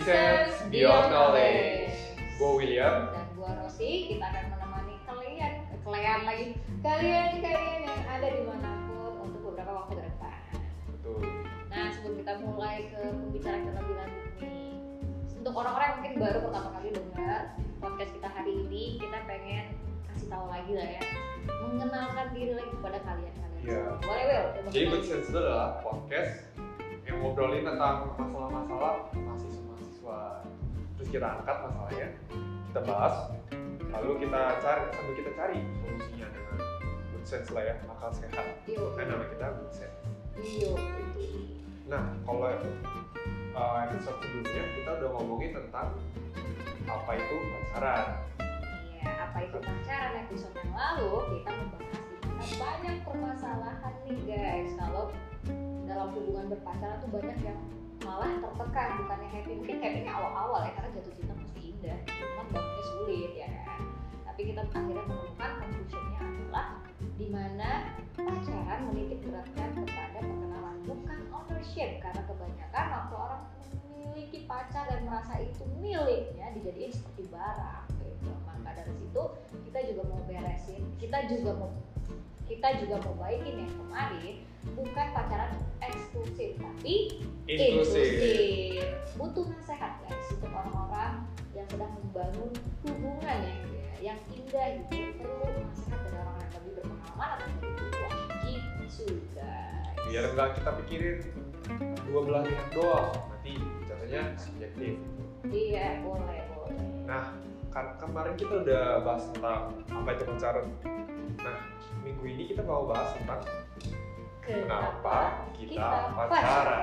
Sense Beyond Knowledge. Gue William. dan gua Rosi kita akan menemani kalian kalian lagi kalian kalian yang ada di mana pun untuk beberapa waktu ke depan Betul. nah sebelum kita mulai ke pembicaraan kita lebih lanjut nih untuk orang-orang yang mungkin baru pertama kali dengar podcast kita hari ini kita pengen kasih tahu lagi lah ya mengenalkan diri lagi kepada kalian kalian Iya. boleh Will Jadi. Good Sense itu adalah podcast yang ngobrolin tentang masalah-masalah Terus kita angkat masalahnya, kita bahas, lalu kita cari sambil kita cari solusinya dengan Good Sense lah ya, akal sehat. Kan nama kita Good Sense. itu. Nah, kalau uh, episode sebelumnya kita udah ngomongin tentang apa itu pacaran. Iya, apa itu pacaran episode yang lalu kita membahas banyak permasalahan nih guys kalau dalam hubungan berpacaran tuh banyak yang malah tertekan bukannya happy mungkin happy-nya awal-awal ya karena jatuh cinta pasti indah cuman bangkitnya sulit ya. Kan tapi kita akhirnya menemukan conclusionnya adalah di mana pacaran menitik beratkan kepada pengenalan bukan ownership. Karena kebanyakan waktu orang memiliki pacar dan merasa itu miliknya dijadiin seperti barang gitu. Maka dari situ kita juga mau beresin kita juga mau kita juga mau baikin yang kemarin bukan pacaran eksklusif tapi Inklusif. butuh nasihat guys untuk orang-orang yang sedang membangun hubungan ya yang indah gitu perlu nasihat dari orang yang lebih berpengalaman atau lebih tua gitu guys Biar nggak kita pikirin dua belah pihak doang, nanti jatuhnya subjektif. iya boleh boleh Nah, kemarin kita udah bahas tentang apa itu pacaran. Nah, minggu ini kita mau bahas tentang Kenapa kita pacaran?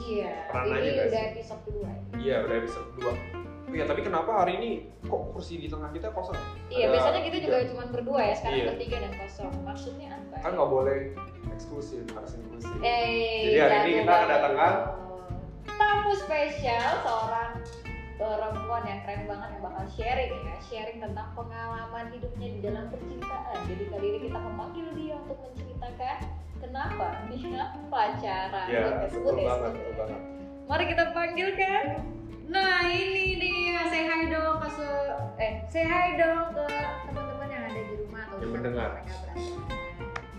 Iya, Pernah ini udah sih? episode kedua ya. iya udah episode 2 Iya, tapi kenapa hari ini kok kursi di tengah kita kosong? Iya, Ada biasanya kita juga cuma berdua ya, sekarang Iya. bertiga dan kosong. Maksudnya apa? Kan nggak boleh eksklusif, harus inklusif. Eh, Jadi hari ini jago kita kedatangan tamu spesial seorang perempuan yang keren banget yang bakal sharing ya, sharing tentang pengalaman hidupnya di dalam percintaan. Jadi kali ini kita memanggil dia untuk menceritakan kenapa dia pacaran. Betul ya, banget, sebut betul ya. banget. Mari kita panggilkan. Nah ini dia, say hi dong ke se- eh say hi dong ke teman-teman yang ada di rumah atau Yang mendengar.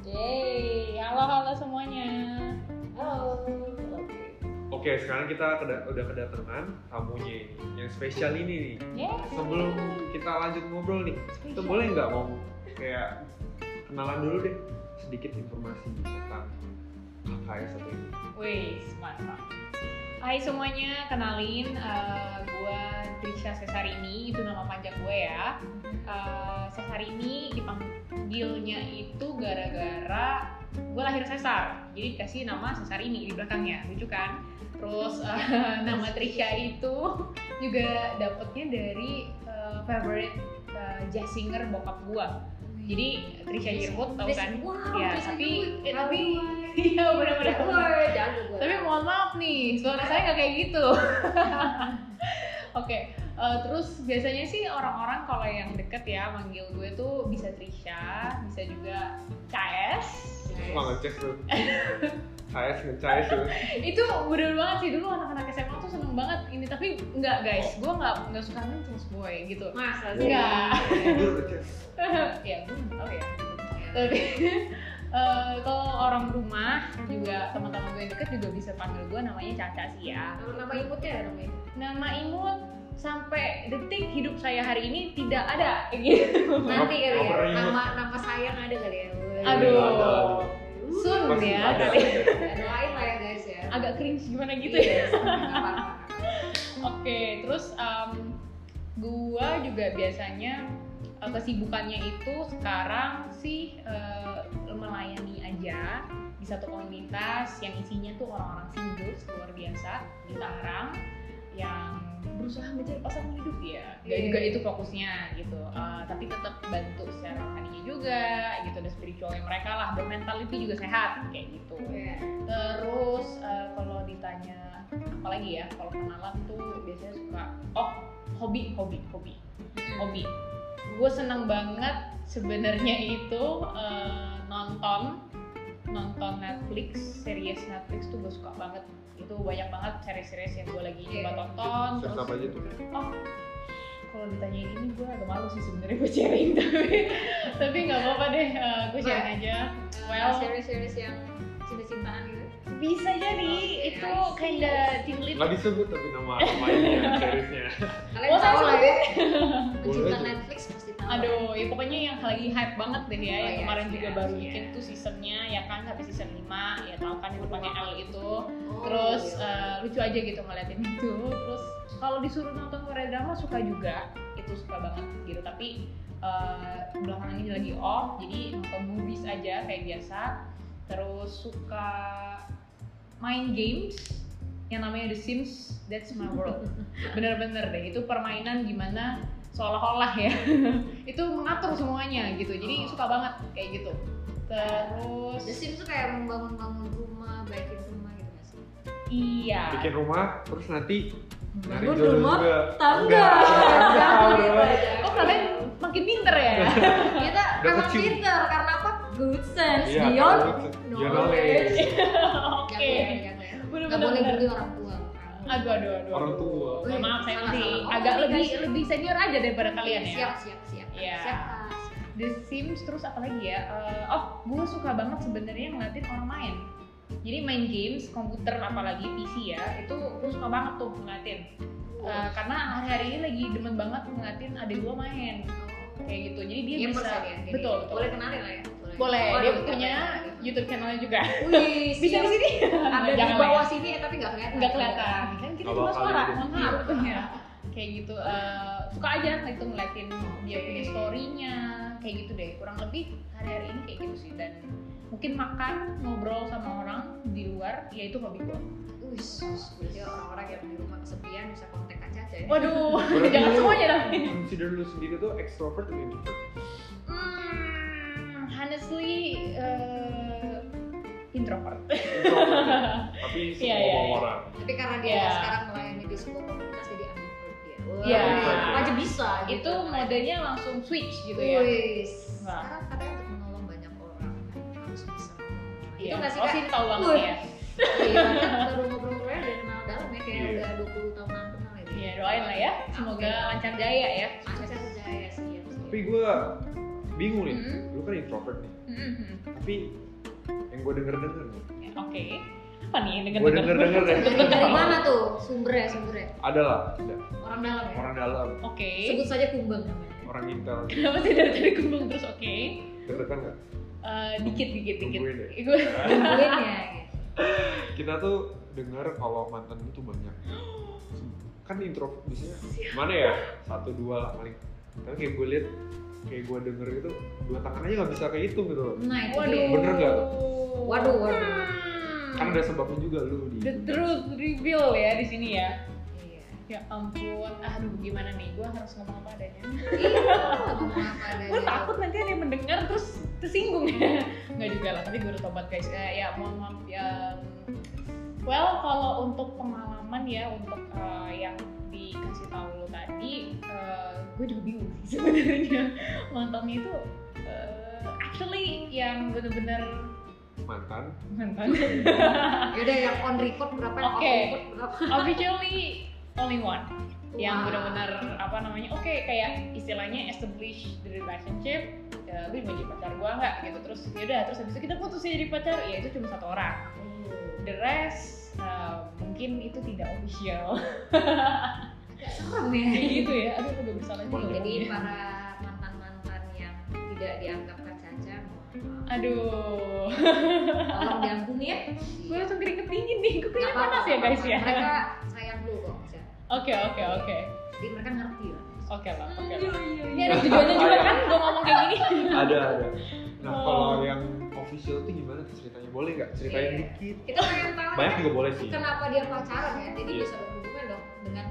Yeay, halo halo semuanya. Halo. Oke. Sekarang kita keda- udah kedatangan tamunya ini, yang spesial ini nih. Yeay. Sebelum kita lanjut ngobrol nih, kita boleh nggak mau kayak kenalan dulu deh sedikit informasi tentang yang satu ini. Wih, mantap. Hai semuanya, kenalin eh, gua Trisha Cesarini, itu nama panjang gue ya. Eh, Cesarini dipanggilnya itu gara-gara gue lahir sesar, jadi dikasih nama Cesarini di belakangnya, lucu kan? Terus eh, nama Trisha itu juga dapetnya dari eh, favorite eh, jazz singer bokap gua. Jadi Trisha Yearwood tau kan? Wow, ya, Trisha tapi eh, tapi iya benar-benar. Tapi mohon maaf nih, suara saya nggak kayak gitu. Oke, eh, terus biasanya sih orang-orang kalau yang deket ya manggil gue tuh bisa Trisha, bisa juga CS. Suka ngecek tuh. CS ngecek tuh. Itu bener banget sih dulu anak-anak SMA tuh seneng banget ini, tapi nggak guys, gue nggak nggak suka ngecek boy gitu. masa sih? Enggak. Ngecek. ya gue nggak tahu ya. Tapi eh, kalau orang rumah juga teman-teman gue yang deket juga bisa panggil gue namanya Caca sih ya. Nama nama imutnya ya nama imut. nama imut sampai detik hidup saya hari ini tidak ada gitu. Nanti kali ya. Imut. Nama nama sayang ada kali ya. Aduh. Pasti ya ada. kali. Lah ya guys ya. Agak cringe gimana gitu Iya, ya. Oke, terus em, gua juga biasanya eh, kesibukannya itu sekarang sih eh, melayani aja di satu komunitas yang isinya tuh orang-orang single luar biasa di Tangerang yang berusaha mencari pasangan hidup ya. Gak Iya. juga itu fokusnya gitu. Eh, tapi tetap bantu secara rohaninya juga gitu dan spiritualnya mereka lah dan mentality juga sehat kayak gitu. Iya. Terus eh, kalau ditanya apa lagi ya? Kalau kenalan tuh biasanya suka oh hobi hobi hobi hobi. Gue seneng banget sebenarnya itu eh, nonton nonton Netflix, series Netflix tuh gue suka banget. Itu banyak banget series-series yang gue lagi Iya. coba tonton. Series Terus apa aja tuh? oh kalau ditanyain ini gue agak malu sih sebenarnya gue sharing tapi tapi nggak apa-apa deh gue sharing aja Well- series-series yang cinta-cintaan gitu. bisa jadi Oke, itu I see. kinda lit Nggak disebut tapi nama namanya seriesnya. Kalian Oh, tahu lah ya. Aja. Netflix. Aduh ya pokoknya yang lagi hype banget deh ya Oh, yang iya, kemarin iya, juga baru iya. bikin tuh seasonnya ya kan? Sampai season 5 ya tahu kan yang depannya L itu. Oh, terus iya. eh, lucu aja gitu ngeliatin itu. Terus kalau disuruh nonton Korea drama suka juga. Itu suka banget gitu. Tapi eh, belakangan ini lagi off jadi nonton movies aja kayak biasa. Terus suka main games yang namanya The Sims That's My World. Bener-bener deh itu permainan gimana seolah-olah ya itu mengatur semuanya gitu jadi suka banget kayak gitu terus The Sims tuh kayak membangun-bangun rumah, baikin rumah gitu nggak sih? iya Bikin rumah terus nanti Bangun rumah, juga. tangga. Oh kalian makin pinter ya? Kita Udah memang pinter karena apa? Good sense Iya, beyond knowledge. Oke. Ya, ya. Bener, Nggak boleh bully orang tua. Aduh, aduh, aduh. Orang tua. Mohon maaf saya Salah, masih salah. Oh, agak tapi lebih guys- lebih senior aja daripada kalian ya. Siap, siap, siap. Iya. Siap. The Sims terus apa lagi ya? Eh, oh, gue suka banget sebenarnya ngeliatin orang main. Jadi main games komputer apalagi PC ya, itu gue suka banget tuh ngeliatin. Eh, karena hari-hari ini lagi demen banget ngeliatin adik gue main kayak gitu. Jadi dia Gamers bisa ya betul, betul. Boleh kenalin lah ya. Boleh, Oh, dia punya kamera. YouTube channelnya juga. Wih, Bisa di sini? Ada di bawah sini ya, tapi nggak kelihatan. ya. Nggak kelihatan. Kan kita cuma suara, jadi. mohon maaf ya. Kayak gitu. eh, suka aja gitu ngeliatin dia punya story-nya kayak gitu deh. Kurang lebih hari-hari ini kayak gitu sih dan mungkin makan ngobrol sama orang di luar ya itu hobi gue. Wih, berarti orang-orang yang di rumah kesepian bisa kontak ya. Waduh, jangan semuanya dong. Consider lu sendiri tuh extrovert atau introvert? Hmm, honestly eh, introvert. Introvert ya? Tapi Iya, semua iya, mau iya. orang. Tapi karena dia Iya. sekarang melayani di sebuah komunitas jadi ambivert dia. Wah, Iya. apa aja bisa gitu. itu modenya langsung switch gitu ya. Wih, Wah. sekarang katanya untuk menolong banyak orang harus bisa. Iya. Itu nggak sih oh sih tahu banget ya. Iya, kan baru ngobrol-ngobrolnya udah kenal dalam ya kayak Iya. udah 20 tahunan kenal ya. Iya doain lah ya. Semoga lancar jaya ya. Lancar jaya siap. Tapi gue bingung nih, Hmm. lu kan introvert nih. Mhm. Tapi yang gue denger-denger nih, Ya, Oke. Apa nih yang denger Gua denger-denger deh. Dari, dari mana tuh sumbernya sumbernya? ada lah, ada Orang dalam ya. orang dalam, Oke. Sebut saja kumbang namanya. orang intel. Kenapa sih dari tadi kumbang terus oke? Deg-degan nggak? Eh, dikit dikit dikit. Gue Kumbangin ya. Gitu. Kita tuh dengar kalau mantan itu banyak. Kan intro biasanya mana ya satu dua lah paling. Tapi kayak gue liat, kayak gue denger itu dua tangan aja nggak bisa kayak itu gitu. loh. Nah itu Waduh. dia. Bener nggak? Waduh, waduh. Hmm. Kan ada sebabnya juga lu di. The truth reveal ya di sini ya. Iya. Ya ampun, aduh gimana nih? Gue harus ngomong apa adanya. Iya, ngomong apa adanya. gue takut nanti ada yang mendengar terus tersinggung ya nggak juga lah tapi gue udah tobat guys Eh, ya mohon maaf ya well kalau untuk pengalaman ya untuk eh, yang dikasih tahu lo tadi eh, gue juga bingung sih sebenarnya. Mantannya itu eh, actually yang bener-bener mantan. mantan. Yaudah yang on record berapa? Yang off Oke. record berapa? officially only one yang Wah. benar-benar apa namanya oke kayak istilahnya establish the relationship ya, lu mau jadi pacar gua nggak? Gitu. Terus yaudah terus habis itu kita putus jadi pacar. Ya itu cuma satu orang. The rest uh, mungkin itu tidak official serem ya. kayak gitu ya aduh agak bersalah juga Jadi ngomongnya. para mantan-mantan yang tidak dianggap Kak Caca, mohon maaf. aduh tolong diampuni ya. gue langsung keringet dingin nih gue apa-apa, panas ya guys ya Mereka sayang lu kok. Oke oke oke Jadi mereka ngerti lah. oke lah oke Iya, lah ini ada tujuannya juga kan gue ngomong kayak gini ada ada. Nah Oh. kalau yang official tuh gimana tuh ceritanya? Boleh nggak? Ceritain Iya. dikit. Kita pengen tahu Banyak juga boleh sih. kenapa dia pacaran ya. Jadi Iya. bisa berhubungan dong dengan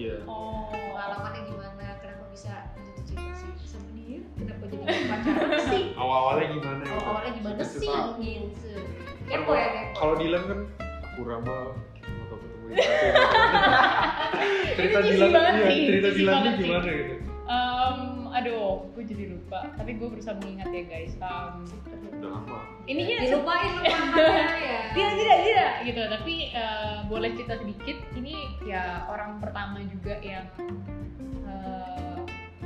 Iya. oh Pengalamannya gimana? Kenapa bisa jatuh cinta sih sama dia? Kenapa jadi pacaran sih? Awal-awalnya gimana? gitu? Awal-awalnya gimana sih? Gitu. Kan Kepo ya kepo. Kalau Dilan kan aku Rama mau ketemu cerita iya, sih, cerita sih. gimana gitu? Em, aduh, gue jadi lupa. Tapi gue berusaha mengingat ya guys. Um, Udah lama. ininya dilupain lupaannya ya. Tidak tidak tidak. Gitu. Tapi eh, boleh cerita sedikit. Ini ya orang pertama juga yang eh,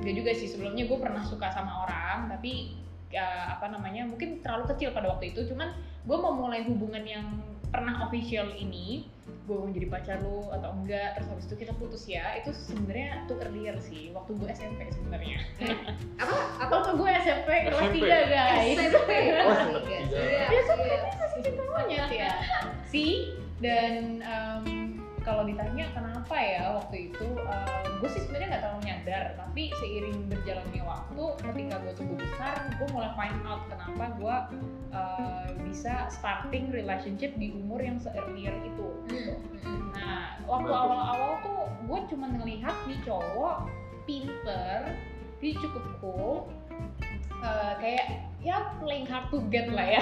gak juga sih. Sebelumnya gue pernah suka sama orang tapi eh, apa namanya mungkin terlalu kecil pada waktu itu. Cuman gue mau mulai hubungan yang pernah official ini gue mau jadi pacar lu atau enggak terus habis itu kita putus ya itu sebenarnya tuh earlier sih waktu gue SMP sebenarnya apa apa waktu gue SMP kelas. 3 guys SMP Oh, Iya, tiga. iya, Biasa iya. masih cinta monyet ya sih dan em, kalau ditanya kenapa ya waktu itu gue sih sebenarnya nggak terlalu nyadar tapi seiring berjalannya waktu ketika gue tumbuh besar gue mulai find out kenapa gue eh, bisa starting relationship di umur yang se-earlier itu gitu. Nah, waktu awal-awal tuh gue cuma ngelihat nih cowok pinter, dia cukup cool, eh, kayak ya playing hard to get lah ya.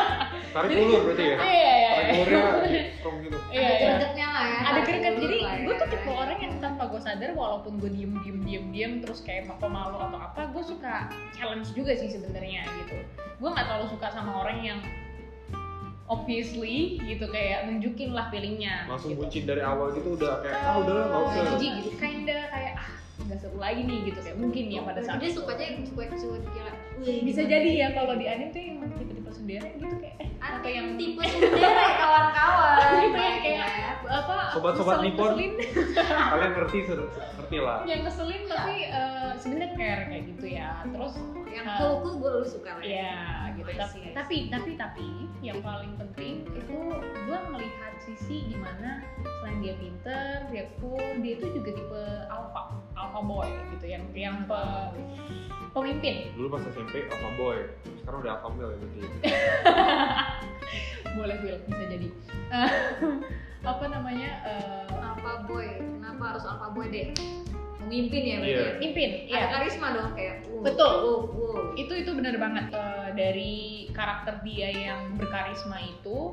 Tarik ulur berarti ya? Iya iya iya. Tarik ulurnya strong gitu. Iya ada iya. gregetnya lah ya Ada greget. Jadi lah gue ya. tuh tipe orang yang tanpa gue sadar walaupun gue diem diem diem diem terus kayak pemalu atau apa, gue suka challenge juga sih sebenarnya gitu. Gue nggak terlalu suka sama orang yang obviously gitu kayak nunjukin lah feelingnya. Langsung gitu. bucin dari awal gitu udah kayak ah udah lah nggak usah. Jijik gitu kayak lagi nih gitu kayak mungkin ya pada saat dia itu. sukanya yang cuek-cuek kira wih bisa gimana jadi ya kalau di anime tuh yang tipe-tipe sendiri gitu kayak eh atau yang tipe sendiri kawan-kawan Gitu ya, kayak ya. apa Sobat-sobat Nippon. ngeselin, Kalian ngerti ngerti lah. yang ngeselin tapi eh, sebenarnya care kayak gitu ya terus yang cool cool gue dulu suka lah ya gitu I tapi tapi tapi tapi yang paling penting itu gue melihat sisi selain dia pinter dia cool dia itu juga tipe alpha alpha boy gitu yang yang pe- pemimpin Dulu pas SMP alpha boy, sekarang udah alpha male ya berarti. boleh Will bisa jadi apa namanya eh, alpha boy kenapa harus alpha boy deh memimpin ya berarti Iya. ya? pemimpin ada ya karisma dong kayak wow, Betul. wow, wow. itu itu bener banget Eh, dari karakter dia yang berkarisma itu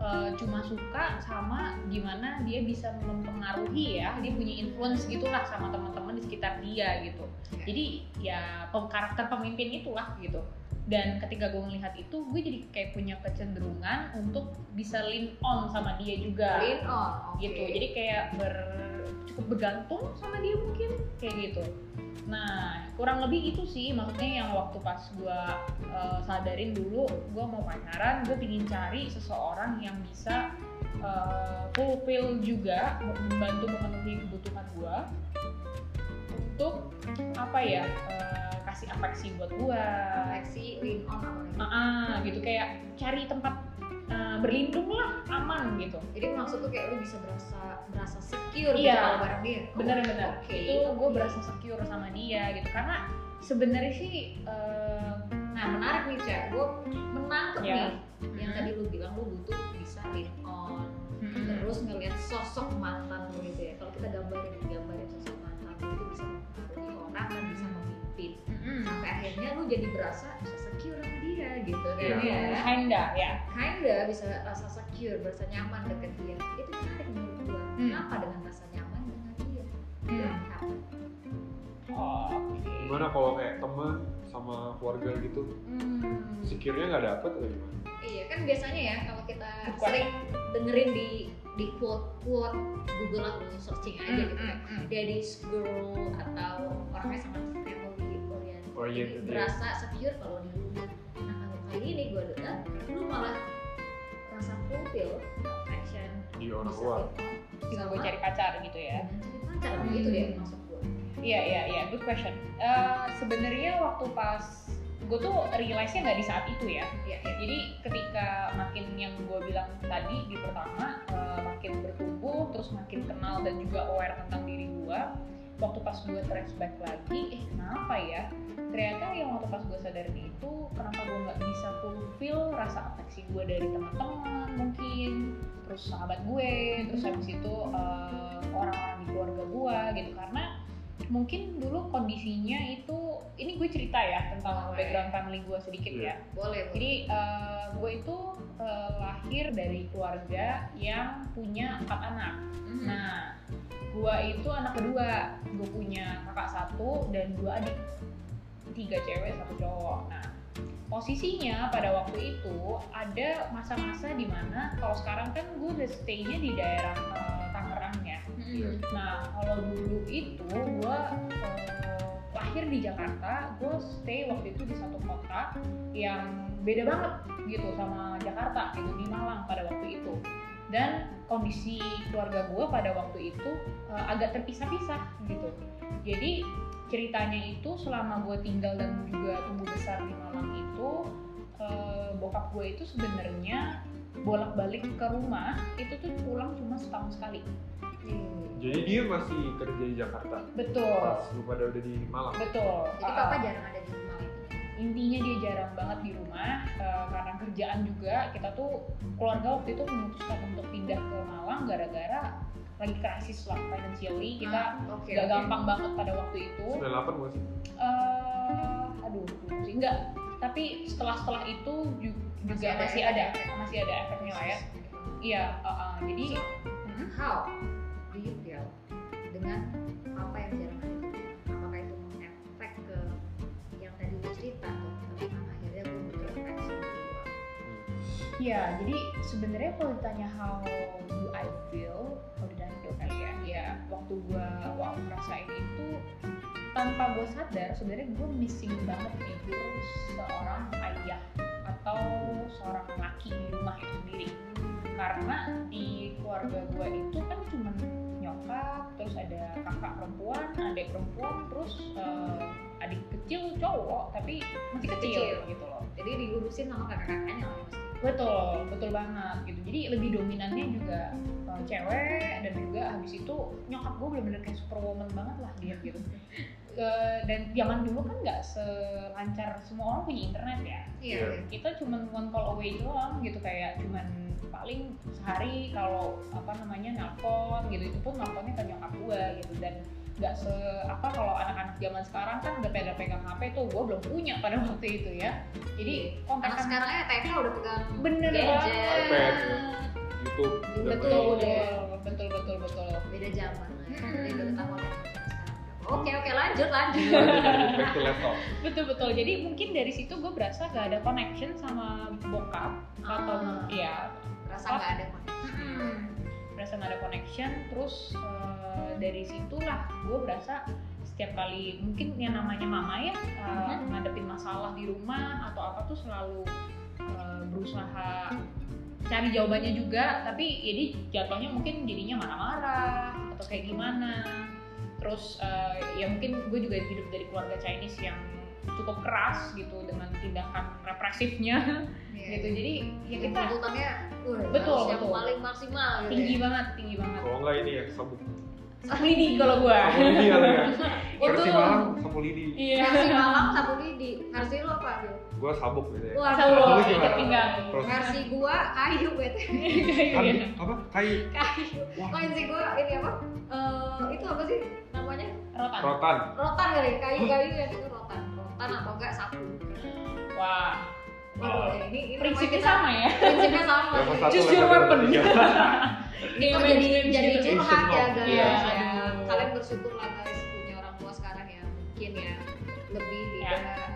gue cuma suka sama gimana dia bisa mempengaruhi ya dia punya influence gitulah sama teman-teman di sekitar dia gitu. Jadi ya karakter pemimpin itulah gitu. Dan ketika gue melihat itu gue jadi kayak punya kecenderungan untuk bisa lean on sama dia juga. Lean on oke. gitu. Jadi kayak ber cukup bergantung sama dia mungkin kayak gitu nah kurang lebih itu sih maksudnya yang waktu pas gua uh, sadarin dulu gua mau pacaran gue pingin cari seseorang yang bisa uh, fulfill juga membantu memenuhi kebutuhan gua untuk apa ya uh, kasih afeksi buat gua. Lexi lean on apa ah, gitu. Kayak cari tempat uh, berlindung lah aman gitu. Jadi maksud tuh kayak lu bisa berasa berasa secure Iya. gitu kalau bareng dia. Bener-bener oke. Itu gue berasa secure sama dia gitu. Karena sebenarnya sih eh, nah menarik nih cak. Gue menangkep Ya. nih. Yang tadi lu bilang lu butuh bisa lean on. Terus ngelihat sosok mantan lu gitu ya. Kalau kita gambarin gambarin sosok mantan lu itu bisa mempengaruhi orang dan bisa memimpin. Mm-mm. sampai akhirnya lu jadi berasa bisa secure dia gitu kan Iya. ya kinda ya kinda bisa rasa secure berasa nyaman deket dia itu menarik menurut gua Hmm. kenapa dengan rasa nyaman dengan dia Hmm. Kenapa? oke Gimana kalau kayak teman sama keluarga gitu, Hmm. secure-nya nggak dapet atau gimana? iya kan biasanya ya kalau kita Good sering dengerin di di quote quote Google atau searching aja Hmm, gitu hmm, kan hmm. daddy's girl atau orangnya sangat family oriented Oriented, ya. berasa secure kalau di ini gue lihat lu malah rasa fulfill affection Di orang bisa luar. lead on tinggal gue cari pacar gitu ya dengan cari pacar Hmm. gitu deh maksud gue Iya iya iya, good question. Eh, Sebenarnya waktu pas gue tuh realize-nya nggak di saat itu ya. ya, ya. Jadi ketika makin yang gue bilang tadi di pertama eh, makin bertumbuh, terus makin kenal dan juga aware tentang diri gue. Waktu pas gue flashback lagi, eh kenapa ya? Ternyata yang waktu pas gue sadarin itu kenapa gue nggak bisa fulfill rasa afeksi gue dari teman-teman mungkin, terus sahabat gue, terus habis itu eh, orang-orang di keluarga gue gitu karena mungkin dulu kondisinya itu ini gue cerita ya tentang Boleh. background family gue sedikit Iya. ya boleh boleh. jadi eh, gue itu eh, lahir dari keluarga yang punya empat anak Mhm. nah gue itu anak kedua. Gue punya kakak satu dan dua adik. Tiga cewek satu cowok. Nah posisinya pada waktu itu ada masa-masa di mana kalau sekarang kan gue udah stay-nya di daerah eh, Tangerang ya. Iya. Nah, kalau dulu itu gue eh, lahir di Jakarta, gue stay waktu itu di satu kota yang beda banget gitu sama Jakarta gitu di Malang pada waktu itu. Dan kondisi keluarga gue pada waktu itu eh, agak terpisah-pisah gitu. Jadi ceritanya itu selama gue tinggal dan juga tumbuh besar di Malang itu eh, bokap gue itu sebenarnya bolak-balik ke rumah itu tuh pulang cuma setahun sekali. Jadi dia masih kerja di Jakarta. Betul. Pas lu pada udah di Malang. Betul. Jadi Uh, papa jarang ada di rumah. Intinya dia jarang banget di rumah uh, karena kerjaan juga. Kita tuh keluarga waktu itu memutuskan untuk pindah ke Malang gara-gara lagi krisis lah financially. Kita Ah, oke. gak oke. gampang banget pada waktu itu. 98 bukan sih? eh aduh, sih enggak. Tapi setelah-setelah itu ju- juga Masih ada masih ada, efek. masih ada efeknya lah ya. Iya, uh, uh, jadi So, Hmm? how do you feel dengan Ya, jadi sebenarnya kalau ditanya how do I feel, how did I feel kali ya, ya waktu gua wow ngerasain itu tanpa gue sadar sebenarnya gue missing banget figur seorang ayah atau seorang laki di rumah itu sendiri karena di keluarga gue itu kan cuma nyokap terus ada kakak perempuan adik perempuan terus eh, adik kecil cowok tapi masih kecil, Kecil. gitu loh Jadi diurusin sama kakak-kakaknya. Betul, betul banget gitu. Jadi lebih dominannya juga uh, cewek dan juga habis itu nyokap gue bener-bener kayak superwoman banget lah dia gitu. Uh, dan zaman dulu kan nggak selancar semua orang punya internet ya. Iya. Iya. Kita cuman one call away doang gitu kayak cuman paling sehari kalau apa namanya nelpon gitu itu pun nelponnya ke nyokap gue gitu dan nggak se apa kalau anak-anak zaman sekarang kan udah pegang pegang HP tuh gue belum punya pada waktu itu ya jadi Anak kontak sekarang aja TK udah pegang bener gadget. banget iPad, YouTube. betul betul betul betul betul beda zaman ya. Hmm. Ketahuan dengan sekarang. Oke oke lanjut lanjut. Back to laptop. betul betul jadi mungkin dari situ gue berasa gak ada connection sama bokap atau Ah. ya Rasa nggak ada koneksi. berasa gak ada connection terus eh, dari situlah gue berasa setiap kali mungkin yang namanya mama ya Mhm. ngadepin masalah di rumah atau apa tuh selalu eh, berusaha cari jawabannya juga tapi jadi jatuhnya mungkin jadinya marah-marah atau kayak gimana terus eh, ya mungkin gue juga hidup dari keluarga Chinese yang cukup keras gitu dengan tindakan represifnya Iya. gitu jadi ya kita tuntutannya wah, Betul, harus yang betul. paling maksimal gitu tinggi ya. banget tinggi banget Kalau enggak ini ya sabuk. sapu lidi kalau gue Sapu lidi kali ya. Itu Versi Malang sapu lidi. iya versi Malang sapu lidi. Versi lu apa, Bil? Gua sabuk gitu ya. Wah, lidi gimana? ikat pinggang versi gua kayu bete. Iya. apa? Kayu. kayu. Wah. Versi gua ini apa? Eh, itu apa sih namanya? rotan Rotan. Rotan kali, kayu-kayu yang itu rotan. Rotan atau enggak sapu. wah Waduh, ini, ini prinsipnya kita- sama ya Prinsipnya sama. Satu, level your weapon. tiga. Ini jadi jadi gitu. curhat ya guys Iya, ya. aduh. Kalian bersyukur lah guys punya orang tua sekarang yang mungkin ya lebih Ya. arah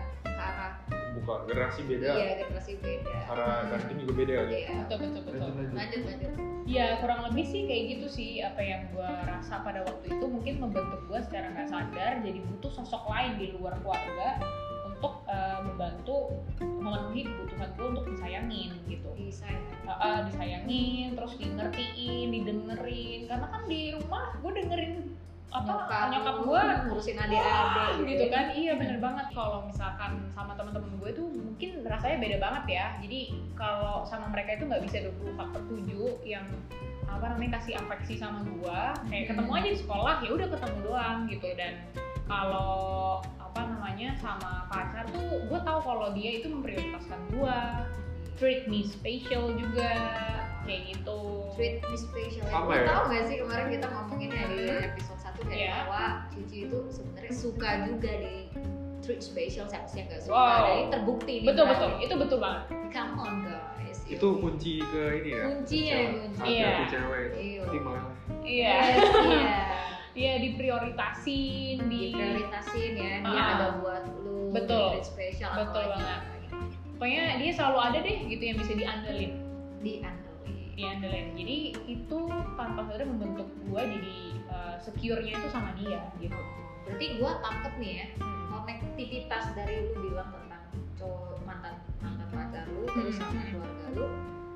Bukan generasi beda. iya generasi beda. Cara ganting juga beda kali. Iya. betul betul betul Lanjut lanjut. Lanjut lanjut. ya kurang lebih sih kayak gitu sih apa yang gue rasa pada waktu itu mungkin membentuk gue secara nggak sadar jadi butuh sosok lain di luar keluarga untuk eh, membantu memenuhi kebutuhan gue untuk disayangin gitu Bisa ya. Uh, uh, disayangin terus di ngertiin didengerin karena kan di rumah gue dengerin apa nyokap, gue ngurusin adik-adik gitu. kan? Iya bener banget. Kalau misalkan sama teman-teman gue tuh mungkin rasanya beda banget ya. Jadi kalau sama mereka itu nggak bisa 24 per 7 yang apa namanya kasih afeksi sama gue kayak ketemu aja di sekolah ya udah ketemu doang gitu. Dan kalau apa namanya sama pacar tuh gue tahu kalau dia itu memprioritaskan gue treat me special juga kayak gitu. Treat me special. Ya. Ya? tahu gak sih kemarin kita ngomongin ya di Hmm. episode 1 kayak Iya. bahwa Cici itu sebenarnya suka juga di treat special siapa sih yang gak suka Wow. Ini terbukti nih betul betul itu betul banget come on guys Itu kunci ke ini ya. Kuncinya, Cewek. kunci. Iya. cewek itu. Iya. Malah. iya Yes, iya iya diprioritasin di diprioritasin ya dia Ah. ada buat lu Betul. dari spesial Betul banget. gitu. pokoknya dia selalu ada deh gitu yang bisa diandelin diandelin diandelin jadi itu tanpa sadar membentuk gue jadi uh, secure-nya itu sama dia gitu berarti gue tangkep nih ya konektivitas dari lu bilang tentang cowok mantan mantan pacar lu terus sama Hmm. keluarga lu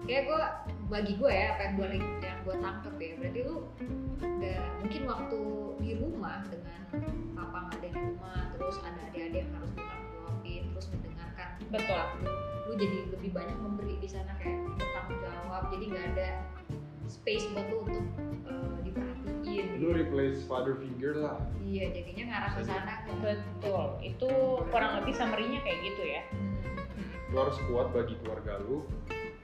kayak gue bagi gue ya apa yang gue yang gue tangkep ya berarti lu gak mungkin waktu di rumah dengan papa nggak ada di rumah terus ada adik-adik yang harus bertanggung jawabin terus mendengarkan Betul. lu lu jadi lebih banyak memberi di sana kayak bertanggung jawab jadi nggak ada space buat lu untuk eh, Lu replace father figure lah. iya jadinya ngarah ke sana kan betul itu kurang lebih summary-nya kayak gitu ya Lu harus kuat bagi keluarga lu.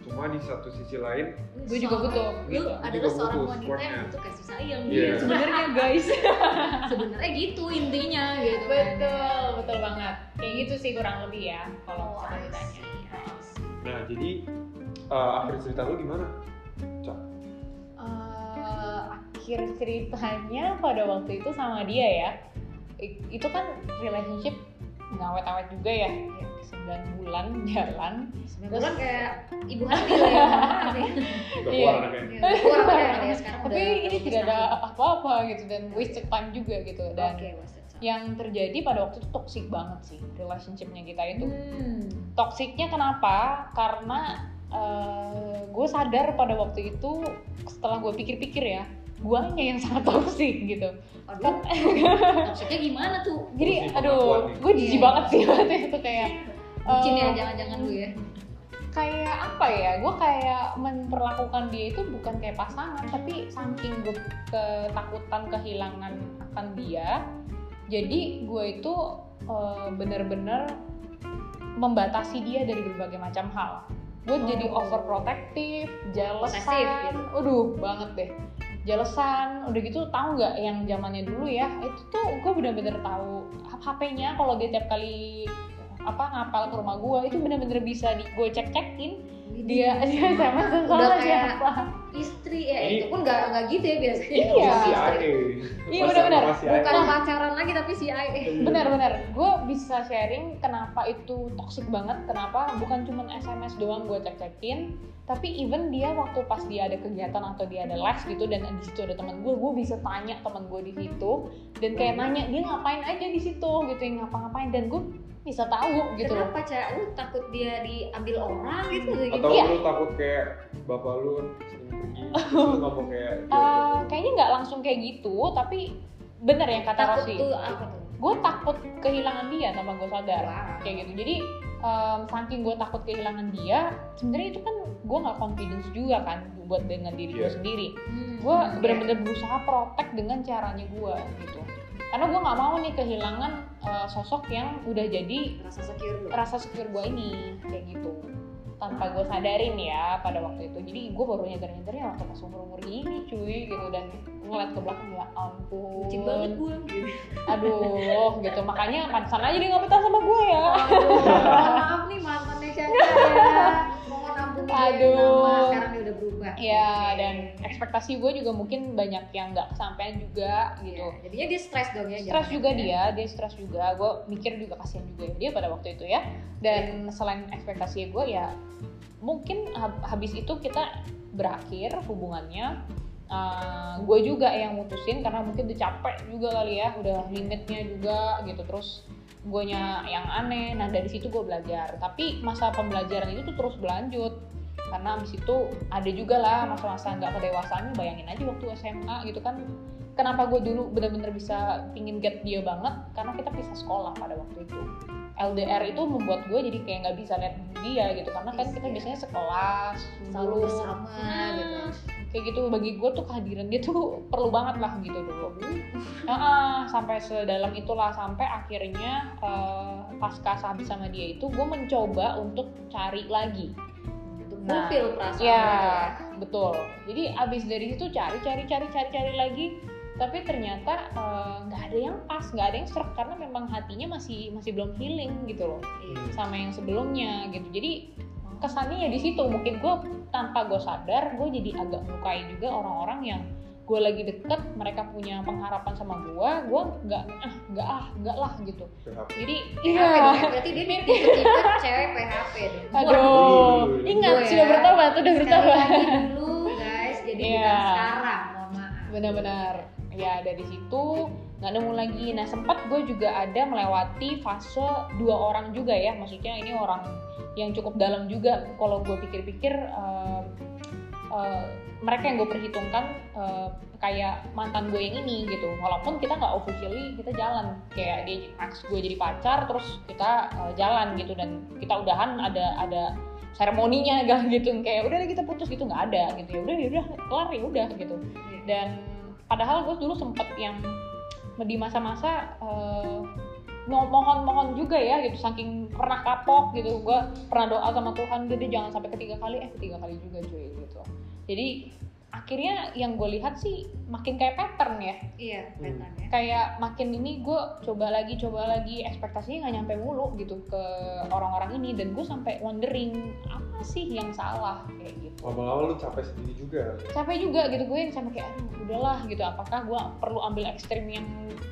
Cuma di satu sisi lain, Gue juga butuh. Lu Gue adalah juga seorang butuh wanita supportnya. yang butuh kasih sayang Iya. gitu. sebenarnya guys Sebenarnya gitu intinya gitu kan. betul betul banget kayak gitu sih kurang lebih ya kalau Oh, ditanya nah jadi uh, akhir cerita lu gimana? Cak. Eh, akhir ceritanya pada waktu itu sama dia ya itu kan relationship nggak awet-awet juga ya 9 bulan jalan Sebenarnya kan kayak ibu hamil ya. ya. Udah Iya. keluar anaknya. Iya, keluar anaknya ya sekarang tapi udah ini tidak ada apa-apa gitu dan wasted time juga gitu dan time. yang terjadi pada waktu itu toxic banget sih relationshipnya kita itu Hmm. toksiknya kenapa karena gue sadar pada waktu itu setelah gue pikir-pikir ya guanya yang sangat toksik gitu Aduh, maksudnya gimana tuh? jadi aduh gue jijik Iya. banget sih waktu itu kayak Bucin ya, eh, jangan-jangan lu ya. kayak apa ya gue kayak memperlakukan dia itu bukan kayak pasangan tapi saking gue ketakutan kehilangan akan dia jadi gue itu eh, bener-bener membatasi dia dari berbagai macam hal gue jadi Oh. overprotective Posesif jealousan gitu. aduh banget deh jealousan udah gitu tahu nggak yang zamannya dulu ya? Itu tuh gue bener-bener tahu HP-nya kalau dia tiap kali apa ngapal ke rumah gue itu bener-bener bisa di gue cek cekin dia dia sama kayak siapa istri ya, Ini- itu pun nggak nggak gitu ya biasanya. Iya. Si istri. AE. Iya, Pas benar-benar. sama si AE. Bukan pacaran lagi tapi si AE. benar-benar gue bisa sharing kenapa itu toxic banget kenapa bukan cuma SMS doang gue cek-cekin tapi even dia waktu pas dia ada kegiatan atau dia ada les gitu dan di situ ada teman gue gue bisa tanya teman gue di situ dan kayak nanya dia ngapain aja di situ gitu yang ngapa-ngapain dan gue bisa tahu gitu Kenapa cak? Lu takut dia diambil orang gitu gitu? Atau Iya. lu takut kayak bapak lu sering pergi, lu ngomong kayak gitu. Eh, kayaknya nggak langsung kayak gitu tapi bener yang kata Takut Rosi tuh apa tuh? gue takut kehilangan dia tanpa gue sadar Wow. kayak gitu jadi em, saking gue takut kehilangan dia sebenarnya itu kan gue nggak confidence juga kan buat dengan diri gue Iya. sendiri Hmm, gue oke. bener-bener berusaha protect dengan caranya gue gitu karena gue nggak mau nih kehilangan eh, sosok yang udah jadi rasa secure rasa secure gue ini kayak gitu tanpa gue sadarin ya pada waktu itu jadi gue baru nyadar nyadarnya waktu pas umur umur gini cuy gitu dan ngeliat ke belakang ya ampun Bucin banget gue. Gitu. aduh gitu makanya pantesan aja dia nggak betah sama gue ya Aduh, maaf nih mantannya Caca ya. Aduh. nama sekarang dia udah berubah. ya Oke. dan ekspektasi gue juga mungkin banyak yang nggak kesampaian juga Iya, gitu Jadinya dia stres dong ya. stres juga ya. dia dia stres juga gue mikir juga kasihan juga ya dia pada waktu itu ya dan selain ekspektasi gue ya mungkin hab- habis itu kita berakhir hubungannya gue juga yang mutusin karena mungkin udah capek juga kali ya udah limitnya juga gitu terus guanya yang aneh. Nah dari situ gue belajar. Tapi masa pembelajaran itu tuh terus berlanjut. Karena abis itu ada juga lah masa-masa nggak kedewasaannya bayangin aja waktu SMA gitu kan. Kenapa gue dulu bener-bener bisa pingin get dia banget? Karena kita pisah sekolah pada waktu itu. LDR itu membuat gue jadi kayak nggak bisa lihat dia gitu. Karena kan kita Iya. biasanya sekelas selalu bersama Hmm, gitu. Kayak gitu bagi gue tuh kehadiran dia tuh perlu banget lah gitu dulu Heeh, sampai sedalam itulah sampai akhirnya eh, pasca habis sama dia itu gue mencoba untuk cari lagi. Nah, fulfill perasaan ya ya. betul. Jadi abis dari situ cari cari cari cari cari lagi. Tapi ternyata eh, nggak ada yang pas nggak ada yang serak karena memang hatinya masih masih belum healing gitu loh. Iya. sama yang sebelumnya gitu. Jadi kesannya ya di situ mungkin gue tanpa gue sadar gue jadi agak melukai juga orang-orang yang gue lagi deket mereka punya pengharapan sama gue gue nggak ah nggak ah nggak lah gitu PHP. jadi PHP iya dong, berarti dia tipe-tipe cewek PHP dong. aduh ingat Gue sudah ya. bertobat sudah Sekali bertobat lagi dulu guys, jadi Iya. bukan sekarang, mohon maaf. benar-benar ya dari situ nggak nemu lagi nah sempat gue juga ada melewati fase dua orang juga ya maksudnya ini orang yang cukup dalam juga. Kalau gue pikir-pikir eh, eh, mereka yang gue perhitungkan eh, kayak mantan gue yang ini gitu. Walaupun kita nggak officially kita jalan. Kayak dia aks gue jadi pacar terus kita eh, jalan gitu. Dan kita udahan ada ada seremoninya gitu. Kayak udah deh kita putus gitu. Nggak ada gitu. Ya udah ya udah kelar ya udah gitu. Dan padahal gue dulu sempet yang di masa-masa mo- mohon-mohon juga ya gitu. Saking pernah kapok gitu. Gue pernah doa sama Tuhan deh jangan sampai ketiga kali. Eh ketiga kali juga cuy gitu. Jadi akhirnya yang gue lihat sih makin kayak pattern ya. Iya, patternnya. kayak makin ini gue coba lagi coba lagi ekspektasinya nggak nyampe mulu gitu ke orang-orang ini. Dan gue sampai wondering apa sih yang salah? Kayak gitu. Lama-lama lu capek sendiri juga. capek juga gitu. Gue yang sampai kayak udahlah gitu. Apakah gue perlu ambil ekstrim yang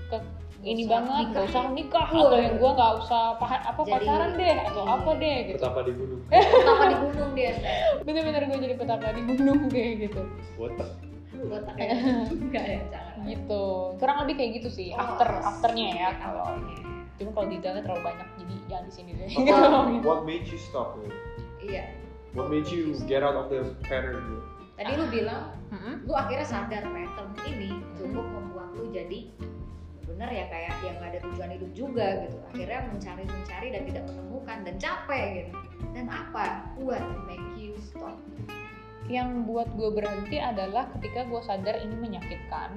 ke ini banget nikah. gak usah nikah atau yang gue nggak usah paha- apa Jadi- pacaran deh atau iya. apa deh gitu Betapa di gunung. Pertama di gunung dia, bener-bener gue jadi petapa di gunung kayak gitu Botak. botak ya. Enggak ya, jangan. gitu kurang lebih kayak gitu sih Oh, after afternya ya kalau Afternya. cuma kalau detailnya terlalu banyak jadi jangan di sini deh Apa- What made you stop? man? Iya. What made you get out of the pattern? man? Tadi lu bilang Mm-mm. lu akhirnya sadar pattern ini cukup membuat lu jadi bener ya kayak yang gak ada tujuan hidup juga gitu. Akhirnya mencari mencari dan tidak menemukan dan capek gitu. Dan apa what make you stop? Yang buat gue berhenti adalah ketika gue sadar ini menyakitkan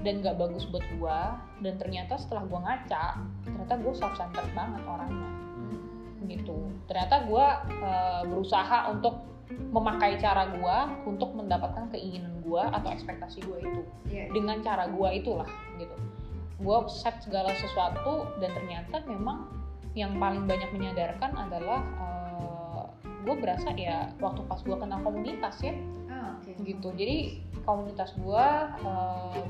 dan gak bagus buat gue dan ternyata setelah gue ngaca ternyata gue self centered banget orangnya. Gitu. Ternyata gue eh, berusaha untuk memakai cara gue untuk mendapatkan keinginan gue atau ekspektasi gue itu. Iya. dengan cara gue itulah gitu gue set segala sesuatu dan ternyata memang yang paling banyak menyadarkan adalah gue berasa ya waktu pas gue kenal komunitas ya Ah, oke. gitu jadi komunitas gue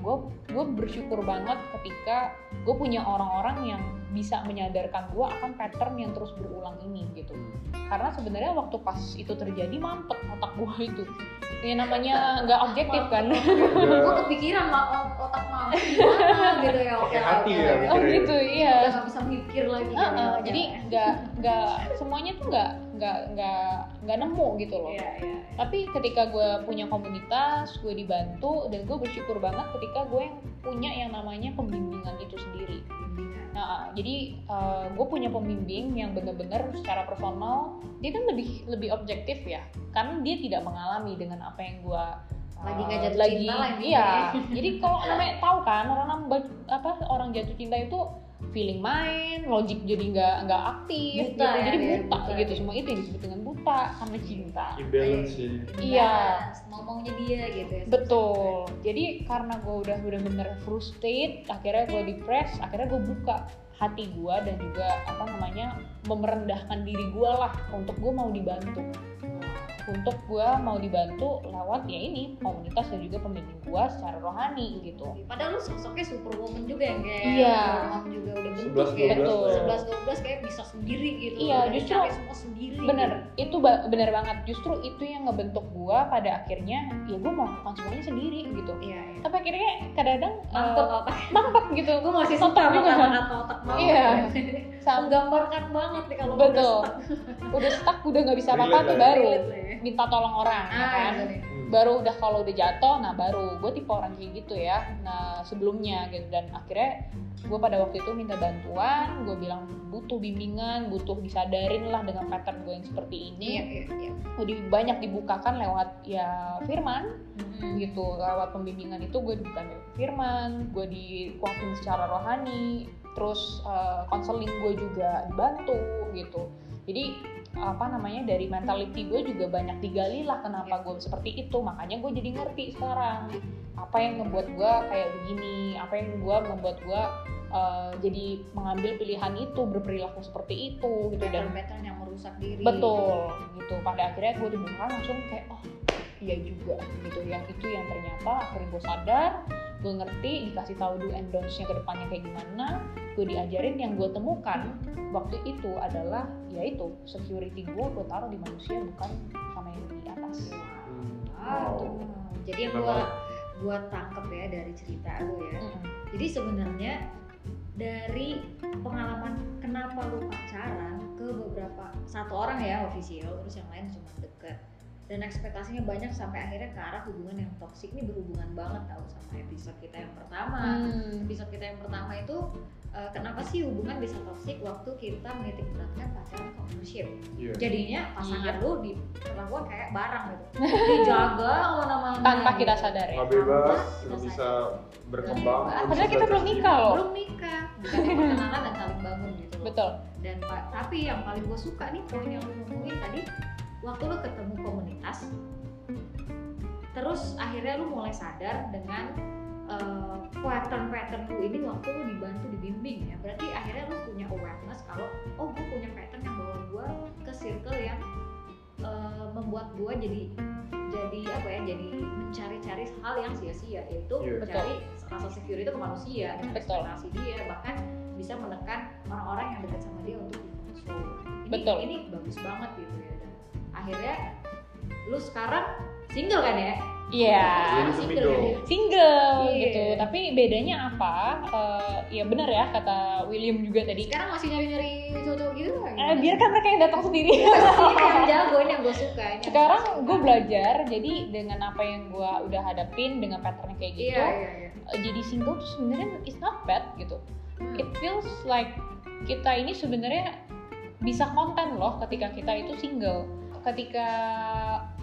gue gue bersyukur banget ketika gue punya orang-orang yang bisa menyadarkan gue akan pattern yang terus berulang ini gitu. Karena sebenarnya waktu pas itu terjadi mampet otak gue itu. Ya namanya nggak objektif kan. Gue Udah kepikiran otak gimana? gitu ya oke hati oke. ya, oh gitu udah iya gak bisa mikir lagi Uh, uh, oke. jadi nggak nggak semuanya tuh nggak nggak nggak nggak nemu gitu loh. Iya iya tapi ketika gue punya komunitas gue dibantu dan gue bersyukur banget ketika gue yang punya yang namanya pembimbingan itu sendiri. Bimbingan. nah jadi gue punya pembimbing yang bener-bener secara personal dia kan lebih lebih objektif ya. Karena dia tidak mengalami dengan apa yang gue Lagi nggak jatuh lagi cinta lagi. iya. jadi kalau namanya tahu kan orang apa orang jatuh cinta itu feeling main logik jadi nggak nggak aktif Buta gitu. ya, jadi dia buta, buta. gitu semua itu yang disebut dengan buta karena cinta imbalance jadi. iya mau maunya dia gitu ya Betul. Jadi karena gue udah bener-bener frustrated, akhirnya gue depres, akhirnya gue buka hati gue dan juga apa namanya memerendahkan diri gue lah untuk gue mau dibantu. Untuk gue mau dibantu lewat ya ini komunitas dan juga pembimbing gue secara rohani gitu. Padahal lu sosoknya superwoman juga yang kayak Iya. Mom juga udah bentuk 11, ya. 12 Betul. lah ya. 11 12 kayak bisa sendiri gitu. Iya, Udah justru- semua sendiri. Bener, itu ba- bener banget. Justru itu yang ngebentuk gue pada akhirnya ya gue melakukan semuanya sendiri gitu. Iya, iya. Tapi akhirnya kadang-kadang Mantep eh, otak. mampet gitu. Gue masih suka sama juga. kata-kata otak mau. Iya. Sam- Menggambarkan banget nih kalau Betul. udah stuck. udah stuck udah nggak bisa apa-apa tuh ya. baru ya. minta tolong orang ya Ah, kan. Hmm. baru udah kalau udah jatuh nah baru gue tipe orang kayak gitu ya nah sebelumnya gitu dan akhirnya gue pada waktu itu minta bantuan gue bilang butuh bimbingan butuh disadarin lah dengan pattern gue yang seperti ini Iya, iya, iya. Gue di- banyak dibukakan lewat ya firman Mm-mm. gitu lewat pembimbingan itu gue bukan lewat firman gue dikuatin secara rohani terus eh, konseling gue juga dibantu gitu. Jadi apa namanya dari mentality gue juga banyak digali lah kenapa gue seperti itu. Makanya gue jadi ngerti sekarang apa yang membuat gue kayak begini apa yang gue membuat gue eh, jadi mengambil pilihan itu berperilaku seperti itu gitu. Dan Pattern-pattern yang merusak diri. betul gitu. Pada akhirnya gue dibuka langsung kayak oh iya juga gitu. Yang itu yang ternyata akhirnya gue sadar gue ngerti dikasih tahu do and don'ts-nya ke depannya kayak gimana gue diajarin yang gue temukan waktu itu adalah yaitu security gue gue taruh di manusia bukan sama yang di atas Hmm. Ah, Wow. tuh. Jadi yang gua gua tangkep ya dari cerita lu ya. Mm-mm. Jadi sebenarnya dari pengalaman kenapa lu pacaran ke beberapa satu orang ya official terus yang lain cuma deket dan ekspektasinya banyak sampai akhirnya ke arah hubungan yang toksik ini berhubungan banget tau sama episode kita yang pertama Hmm. episode kita yang pertama itu eh, kenapa sih hubungan bisa toksik waktu kita menitik beratkan pacaran ke ownership Iya. jadinya pasangan Iya. lu diperlakukan kayak barang gitu dijaga ke mana-mana tanpa kita gitu. sadar ya bebas, kita bisa berkembang. Padahal kita belum nikah loh belum nikah bukan kenalan dan saling bangun gitu loh betul dan pak tapi yang paling gue suka nih poin yang lu ngomongin tadi waktu lu ketemu komunitas terus akhirnya lu mulai sadar dengan eh, pattern-pattern lu ini waktu lu dibantu dibimbing ya berarti akhirnya lu punya awareness kalau oh gue punya pattern yang bawa gue ke circle yang eh, membuat gue jadi jadi apa ya jadi mencari-cari hal yang sia-sia yaitu Iya. mencari rasa secure itu ke manusia dengan Betul. ekspektasi dia bahkan bisa menekan orang-orang yang dekat sama dia untuk dikontrol ini, Betul. ini bagus banget gitu ya akhirnya lu sekarang single kan ya? Iya. Belum single single. kan ya? single Iya. gitu. Tapi bedanya apa? Eh, ya benar ya kata William juga tadi. Sekarang masih nyari-nyari cowok gitu kan eh, biarkan mereka yang datang sendiri. Ini yang jago ini yang gue suka ini yang sekarang gue belajar jadi dengan apa yang gue udah hadapin dengan patternnya kayak gitu iya iya iya. eh, jadi single tuh sebenarnya it's not bad gitu. Hmm. it feels like kita ini sebenarnya bisa konten loh ketika kita itu single ketika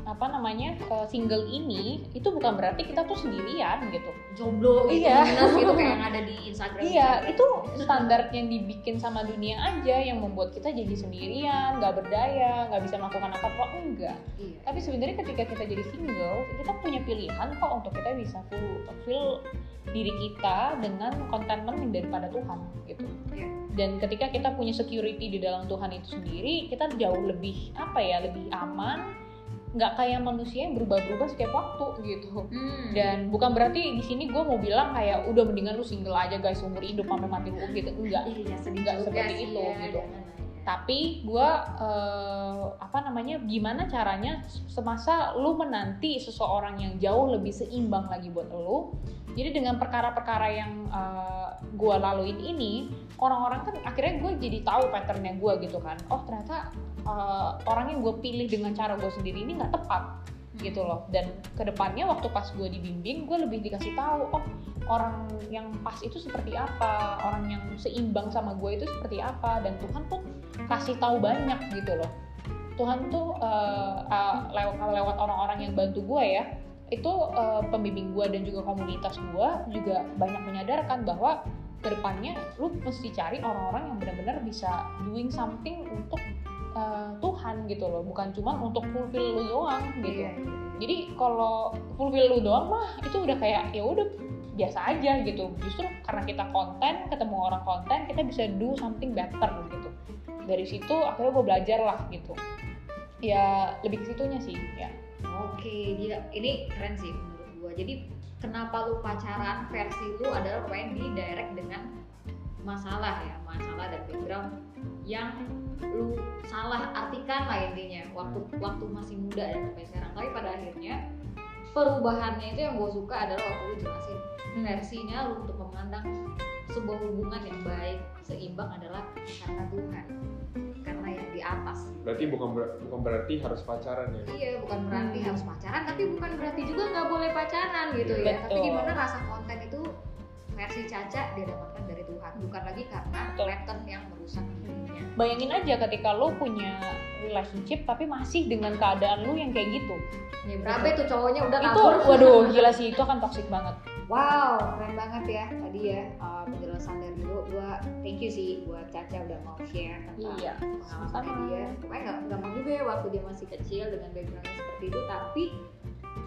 apa namanya eh, single ini itu bukan berarti kita tuh sendirian gitu jomblo gitu Iya. minus gitu kayak yang ada di Instagram Iya, itu standar yang dibikin sama dunia aja yang membuat kita jadi sendirian, nggak berdaya, nggak bisa melakukan apa-apa, enggak. iya Tapi sebenarnya ketika kita jadi single, kita punya pilihan kok untuk kita bisa full fulfill diri kita dengan contentment daripada Tuhan gitu. Iya. Dan ketika kita punya security di dalam Tuhan itu sendiri, kita jauh lebih apa ya, lebih aman, nggak kayak manusia yang berubah-ubah setiap waktu gitu Hmm. dan bukan berarti di sini gue mau bilang kayak udah mendingan lu single aja guys umur hidup sampai mati lu gitu enggak Iya, sedih nggak juga seperti sih itu, ya, gitu. Tapi gue apa namanya gimana caranya semasa lu menanti seseorang yang jauh lebih seimbang lagi buat lu. Jadi dengan perkara-perkara yang gue laluin ini orang-orang kan akhirnya gue jadi tahu patternnya gue gitu kan. Oh ternyata eh, orang yang gue pilih dengan cara gue sendiri ini nggak tepat gitu loh. Dan ke depannya waktu pas gue dibimbing gue lebih dikasih tahu oh orang yang pas itu seperti apa? Orang yang seimbang sama gue itu seperti apa? Dan Tuhan tuh kasih tahu banyak gitu loh. Tuhan tuh uh, uh, lewat lewat orang-orang yang bantu gue ya itu uh, pembimbing gue dan juga komunitas gue juga banyak menyadarkan bahwa ke depannya lu mesti cari orang-orang yang benar-benar bisa doing something untuk uh, Tuhan gitu loh bukan cuma untuk fulfill lu doang gitu. Iya, iya. jadi kalau fulfill lu doang mah itu udah kayak ya udah biasa aja gitu. Justru karena kita konten ketemu orang konten kita bisa do something better gitu. Dari situ akhirnya gue belajar lah gitu. Ya lebih ke situnya sih ya. Oke, dia ini keren sih menurut gua. Jadi kenapa lu pacaran versi lu adalah pokoknya di direct dengan masalah ya, masalah dan background yang lu salah artikan lah intinya waktu waktu masih muda dan sampai sekarang. Tapi pada akhirnya perubahannya itu yang gue suka adalah waktu lu jelasin versinya lu untuk memandang sebuah hubungan yang baik seimbang adalah karena Tuhan karena yang di atas Berarti bukan ber- bukan berarti harus pacaran ya. Iya, bukan berarti Hmm. harus pacaran, tapi bukan berarti juga nggak boleh pacaran gitu Iya. ya. Tapi gimana rasa konten itu versi Caca dia dapatkan dari Tuhan, bukan lagi karena Betul. pattern yang merusak dirinya. bayangin aja ketika lo punya relationship tapi masih dengan keadaan lu yang kayak gitu Ya berabe tuh cowoknya udah itu kabur. waduh gila sih itu akan toxic banget Wow, keren banget ya tadi ya uh, penjelasan dari dulu. Gua thank you sih buat Caca udah mau share tentang Iya, sama-sama. dia. Pokoknya nggak gampang juga ya waktu dia masih kecil dengan backgroundnya seperti itu, tapi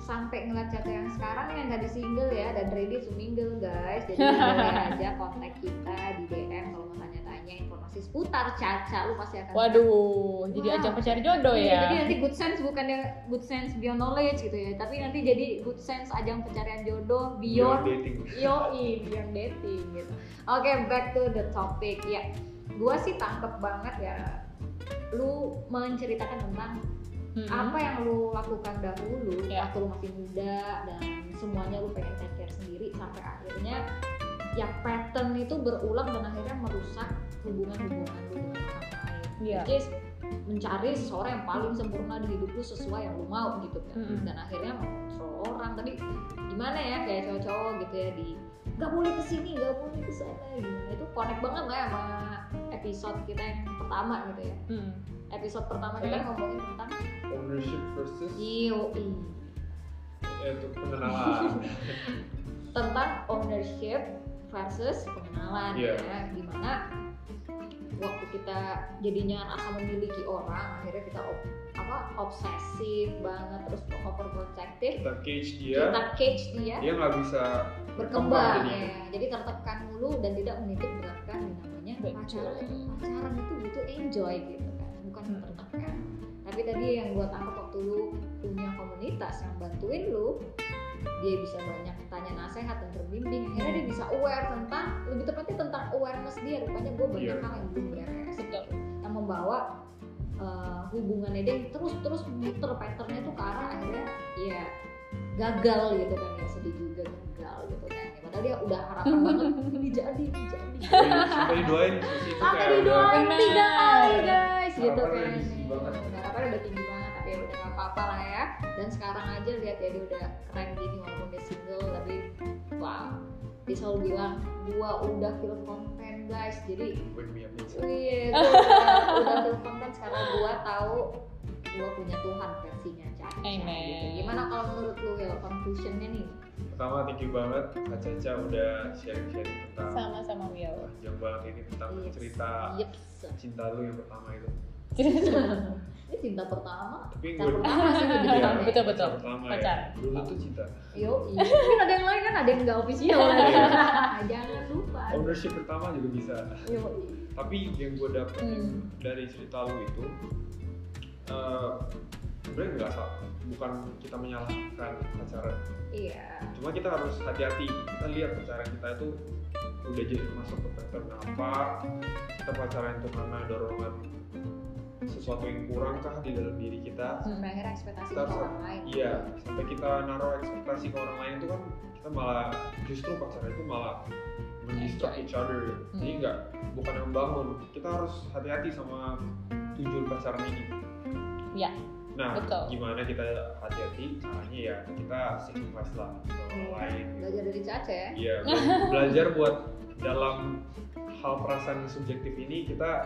sampai ngeliat Caca yang sekarang yang tadi single ya dan ready to mingle guys. Jadi boleh aja kontak kita di DM kalau mau tanya-tanya tanya informasi seputar Caca lu pasti akan Waduh, jadi Wah. ajang pencari jodoh Iya, ya. Jadi nanti good sense bukannya good sense beyond knowledge gitu ya, tapi nanti jadi good sense ajang pencarian jodoh Beyond beyond dating. yoi beyond dating gitu. Oke, back to the topic ya. Gua sih tangkep banget ya. Lu menceritakan tentang Mm-mm. apa yang lu lakukan dahulu Ya. waktu lu masih muda dan semuanya lu pengen take care sendiri sampai akhirnya ya pattern itu berulang dan akhirnya merusak hubungan-hubungan lu dengan orang lain. Which is mencari seseorang yang paling sempurna di hidup lu sesuai yang lu mau gitu kan. Mm-mm. Dan akhirnya mengontrol orang tadi gimana ya kayak cowok-cowok gitu ya di nggak boleh ke sini, nggak boleh ke sana gimana itu connect banget nggak ya sama episode kita yang pertama gitu ya Mm. Episode pertama kita ngomongin tentang Ownership versus IOI yaitu pengenalan. tentang ownership versus pengenalan Iya. ya. Di mana waktu kita jadinya asa memiliki orang akhirnya kita op- apa obsesif banget terus overprotective. Kita cage dia, kita cage dia. Dia nggak bisa berkembang ya. jadi tertekan mulu dan tidak menitik beratkan yang namanya pacaran. pacaran itu butuh enjoy gitu kan Hmm. tertekan tapi tadi yang gue tangkap waktu lu punya komunitas yang bantuin lu dia bisa banyak tanya nasihat dan terbimbing akhirnya dia bisa aware tentang lebih tepatnya tentang awareness dia. Rupanya gue banyak Iya. hal yang belum beres. Yang membawa uh, hubungannya dia terus terus muter patternnya tuh ke arah akhirnya ya gagal gitu kan ya. Sedih juga gagal gitu padahal dia udah harapan banget ini jadi ini jadi. Sampai- didoain sampai didoain tiga kali guys gitu kan. udah tinggi banget. Ya, harapannya udah tinggi banget tapi ya udah gak apa-apa lah ya. Dan sekarang aja lihat ya dia udah keren gini walaupun dia single tapi wow dia selalu bilang gua udah feel content guys. Jadi gua udah, feel content sekarang gua tahu gua punya Tuhan versinya. Amen. Gitu. Gimana kalau menurut lu ya conclusionnya nih? Pertama thank you banget Kak Caca udah sharing-sharing tentang Sama-sama Will. panjang banget ini tentang Yes. cerita Yeps. cinta lu yang pertama itu. Ini cinta pertama. Tapi Cinta pertama sih Iya, tepatnya. betul, betul. pertama Pacar. ya. Dulu tuh cinta. Yo, iya. Mungkin ada yang lain kan ada yang nggak official Iya. lagi. Jangan lupa. Ownership pertama juga bisa. Yo, Tapi yang gue dapet Hmm. dari cerita lu itu eh sebenarnya nggak salah. Bukan kita menyalahkan pacaran. iya. Cuma kita harus hati-hati. Kita lihat pacaran kita itu udah jadi masuk ke pattern apa. Kita pacaran itu karena dorongan sesuatu yang kurang kah di dalam diri kita Sampai akhirnya ekspektasi Kita ke orang lain. Iya, sampai kita naruh ekspektasi ke orang lain itu kan kita malah justru pacaran itu malah mendistract each other. Jadi Hmm. nggak bukan yang membangun. Kita harus hati-hati sama tujuan pacaran ini. Iya, Nah, betul. gimana kita hati-hati? Caranya ya kita sacrifice lah ke orang Iya. lain. Belajar dari Caca ya. Iya, bela- belajar buat dalam hal perasaan subjektif ini kita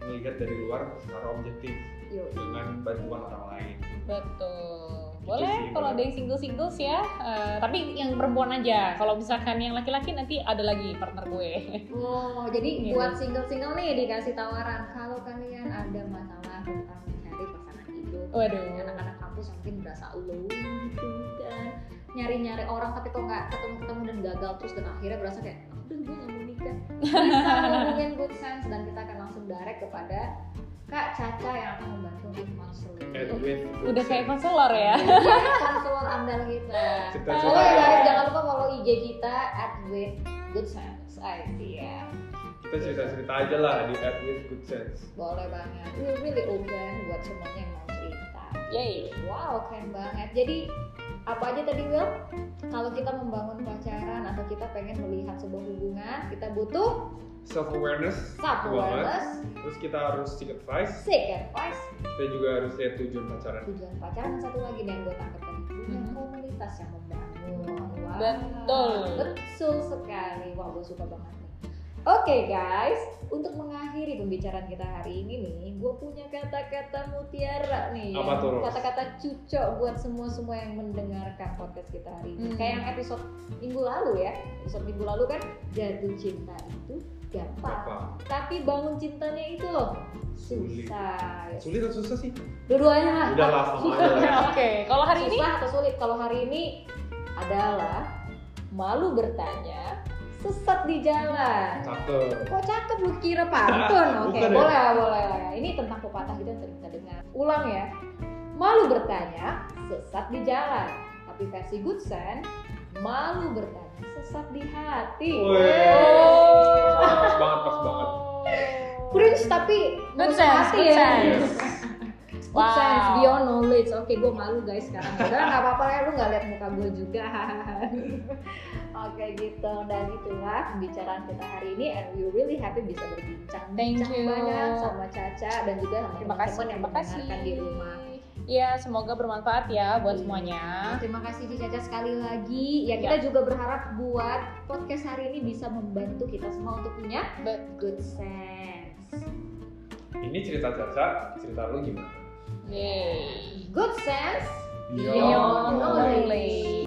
melihat dari luar secara objektif Yo, dengan bantuan orang lain. Betul. Gitu Boleh sih, kalau ada yang single-singles ya. Eh, tapi yang perempuan aja. Kalau misalkan yang laki-laki nanti ada lagi partner gue. Oh, jadi Gitu. buat single-single nih dikasih tawaran kalau kalian ada masalah tentang. Waduh. Ini anak-anak kampus yang mungkin berasa alone gitu kan. Nyari-nyari orang tapi kok nggak ketemu-ketemu dan gagal terus dan akhirnya berasa kayak udah gue nggak mau nikah. Bisa hubungin good sense dan kita akan langsung direct kepada Kak Caca yang akan membantu untuk konseling. Udah kayak konselor ya. Iya, konselor andal kita. Cerita-cerita Oh ya ya. guys, jangan lupa follow IG kita at with good sense. Idea. Kita cerita-cerita aja lah di Add with Good Sense. Boleh banget. We're really open buat semuanya yang mau cerita. Yay. Wow, keren banget. Jadi apa aja tadi Will? Kalau kita membangun pacaran atau kita pengen melihat sebuah hubungan, kita butuh Self awareness, self awareness, terus kita harus seek advice, seek advice, kita juga harus lihat tujuan pacaran. tujuan pacaran dan satu lagi nih yang gue tangkap tadi punya Mhm. komunitas yang membangun. Wow. Betul. Betul sekali. Wah, gue suka banget Oke guys, untuk mengakhiri pembicaraan kita hari ini nih, gue punya kata-kata mutiara nih. Apa tuh? Kata-kata cucok buat semua-semua yang mendengarkan podcast kita hari ini. Hmm. Kayak yang episode minggu lalu ya. Episode minggu lalu kan jatuh cinta itu gampang. Tapi bangun cintanya itu loh Sulit. susah. Sulit atau susah sih? Dua-duanya lah. Udah lah sama aja. Oke, kalau hari ini susah atau sulit? Kalau hari ini adalah malu bertanya, sesat di jalan. Cakep. Kok cakep lu kira pantun? Oke, Bukan ya? boleh lah, boleh lah. Ini tentang pepatah kita yang sering kita dengar. Ulang ya. Malu bertanya, sesat di jalan. Tapi versi Good Sense, malu bertanya, sesat di hati. Wih. Oh. Pas banget, pas banget. Cringe tapi Good sense, hati good ya. sense. Good Wow. sense, beyond knowledge. Oke, gue malu guys sekarang. Udah nggak apa-apa ya, lu nggak lihat muka gue juga. Oke gitu, dan itulah pembicaraan kita hari ini. And we really happy bisa berbincang Thank bincang you. banyak sama Caca dan juga sama Terima kasih, teman-teman yang terima kasih. mendengarkan di rumah. Ya, semoga bermanfaat ya buat Iya. semuanya. Terima kasih Ci Caca sekali lagi. Ya kita Ya. juga berharap buat podcast hari ini bisa membantu kita semua untuk punya Bet- good sense. Ini cerita Caca, cerita lu gimana? Yay. Good sense, beyond, not knowledge.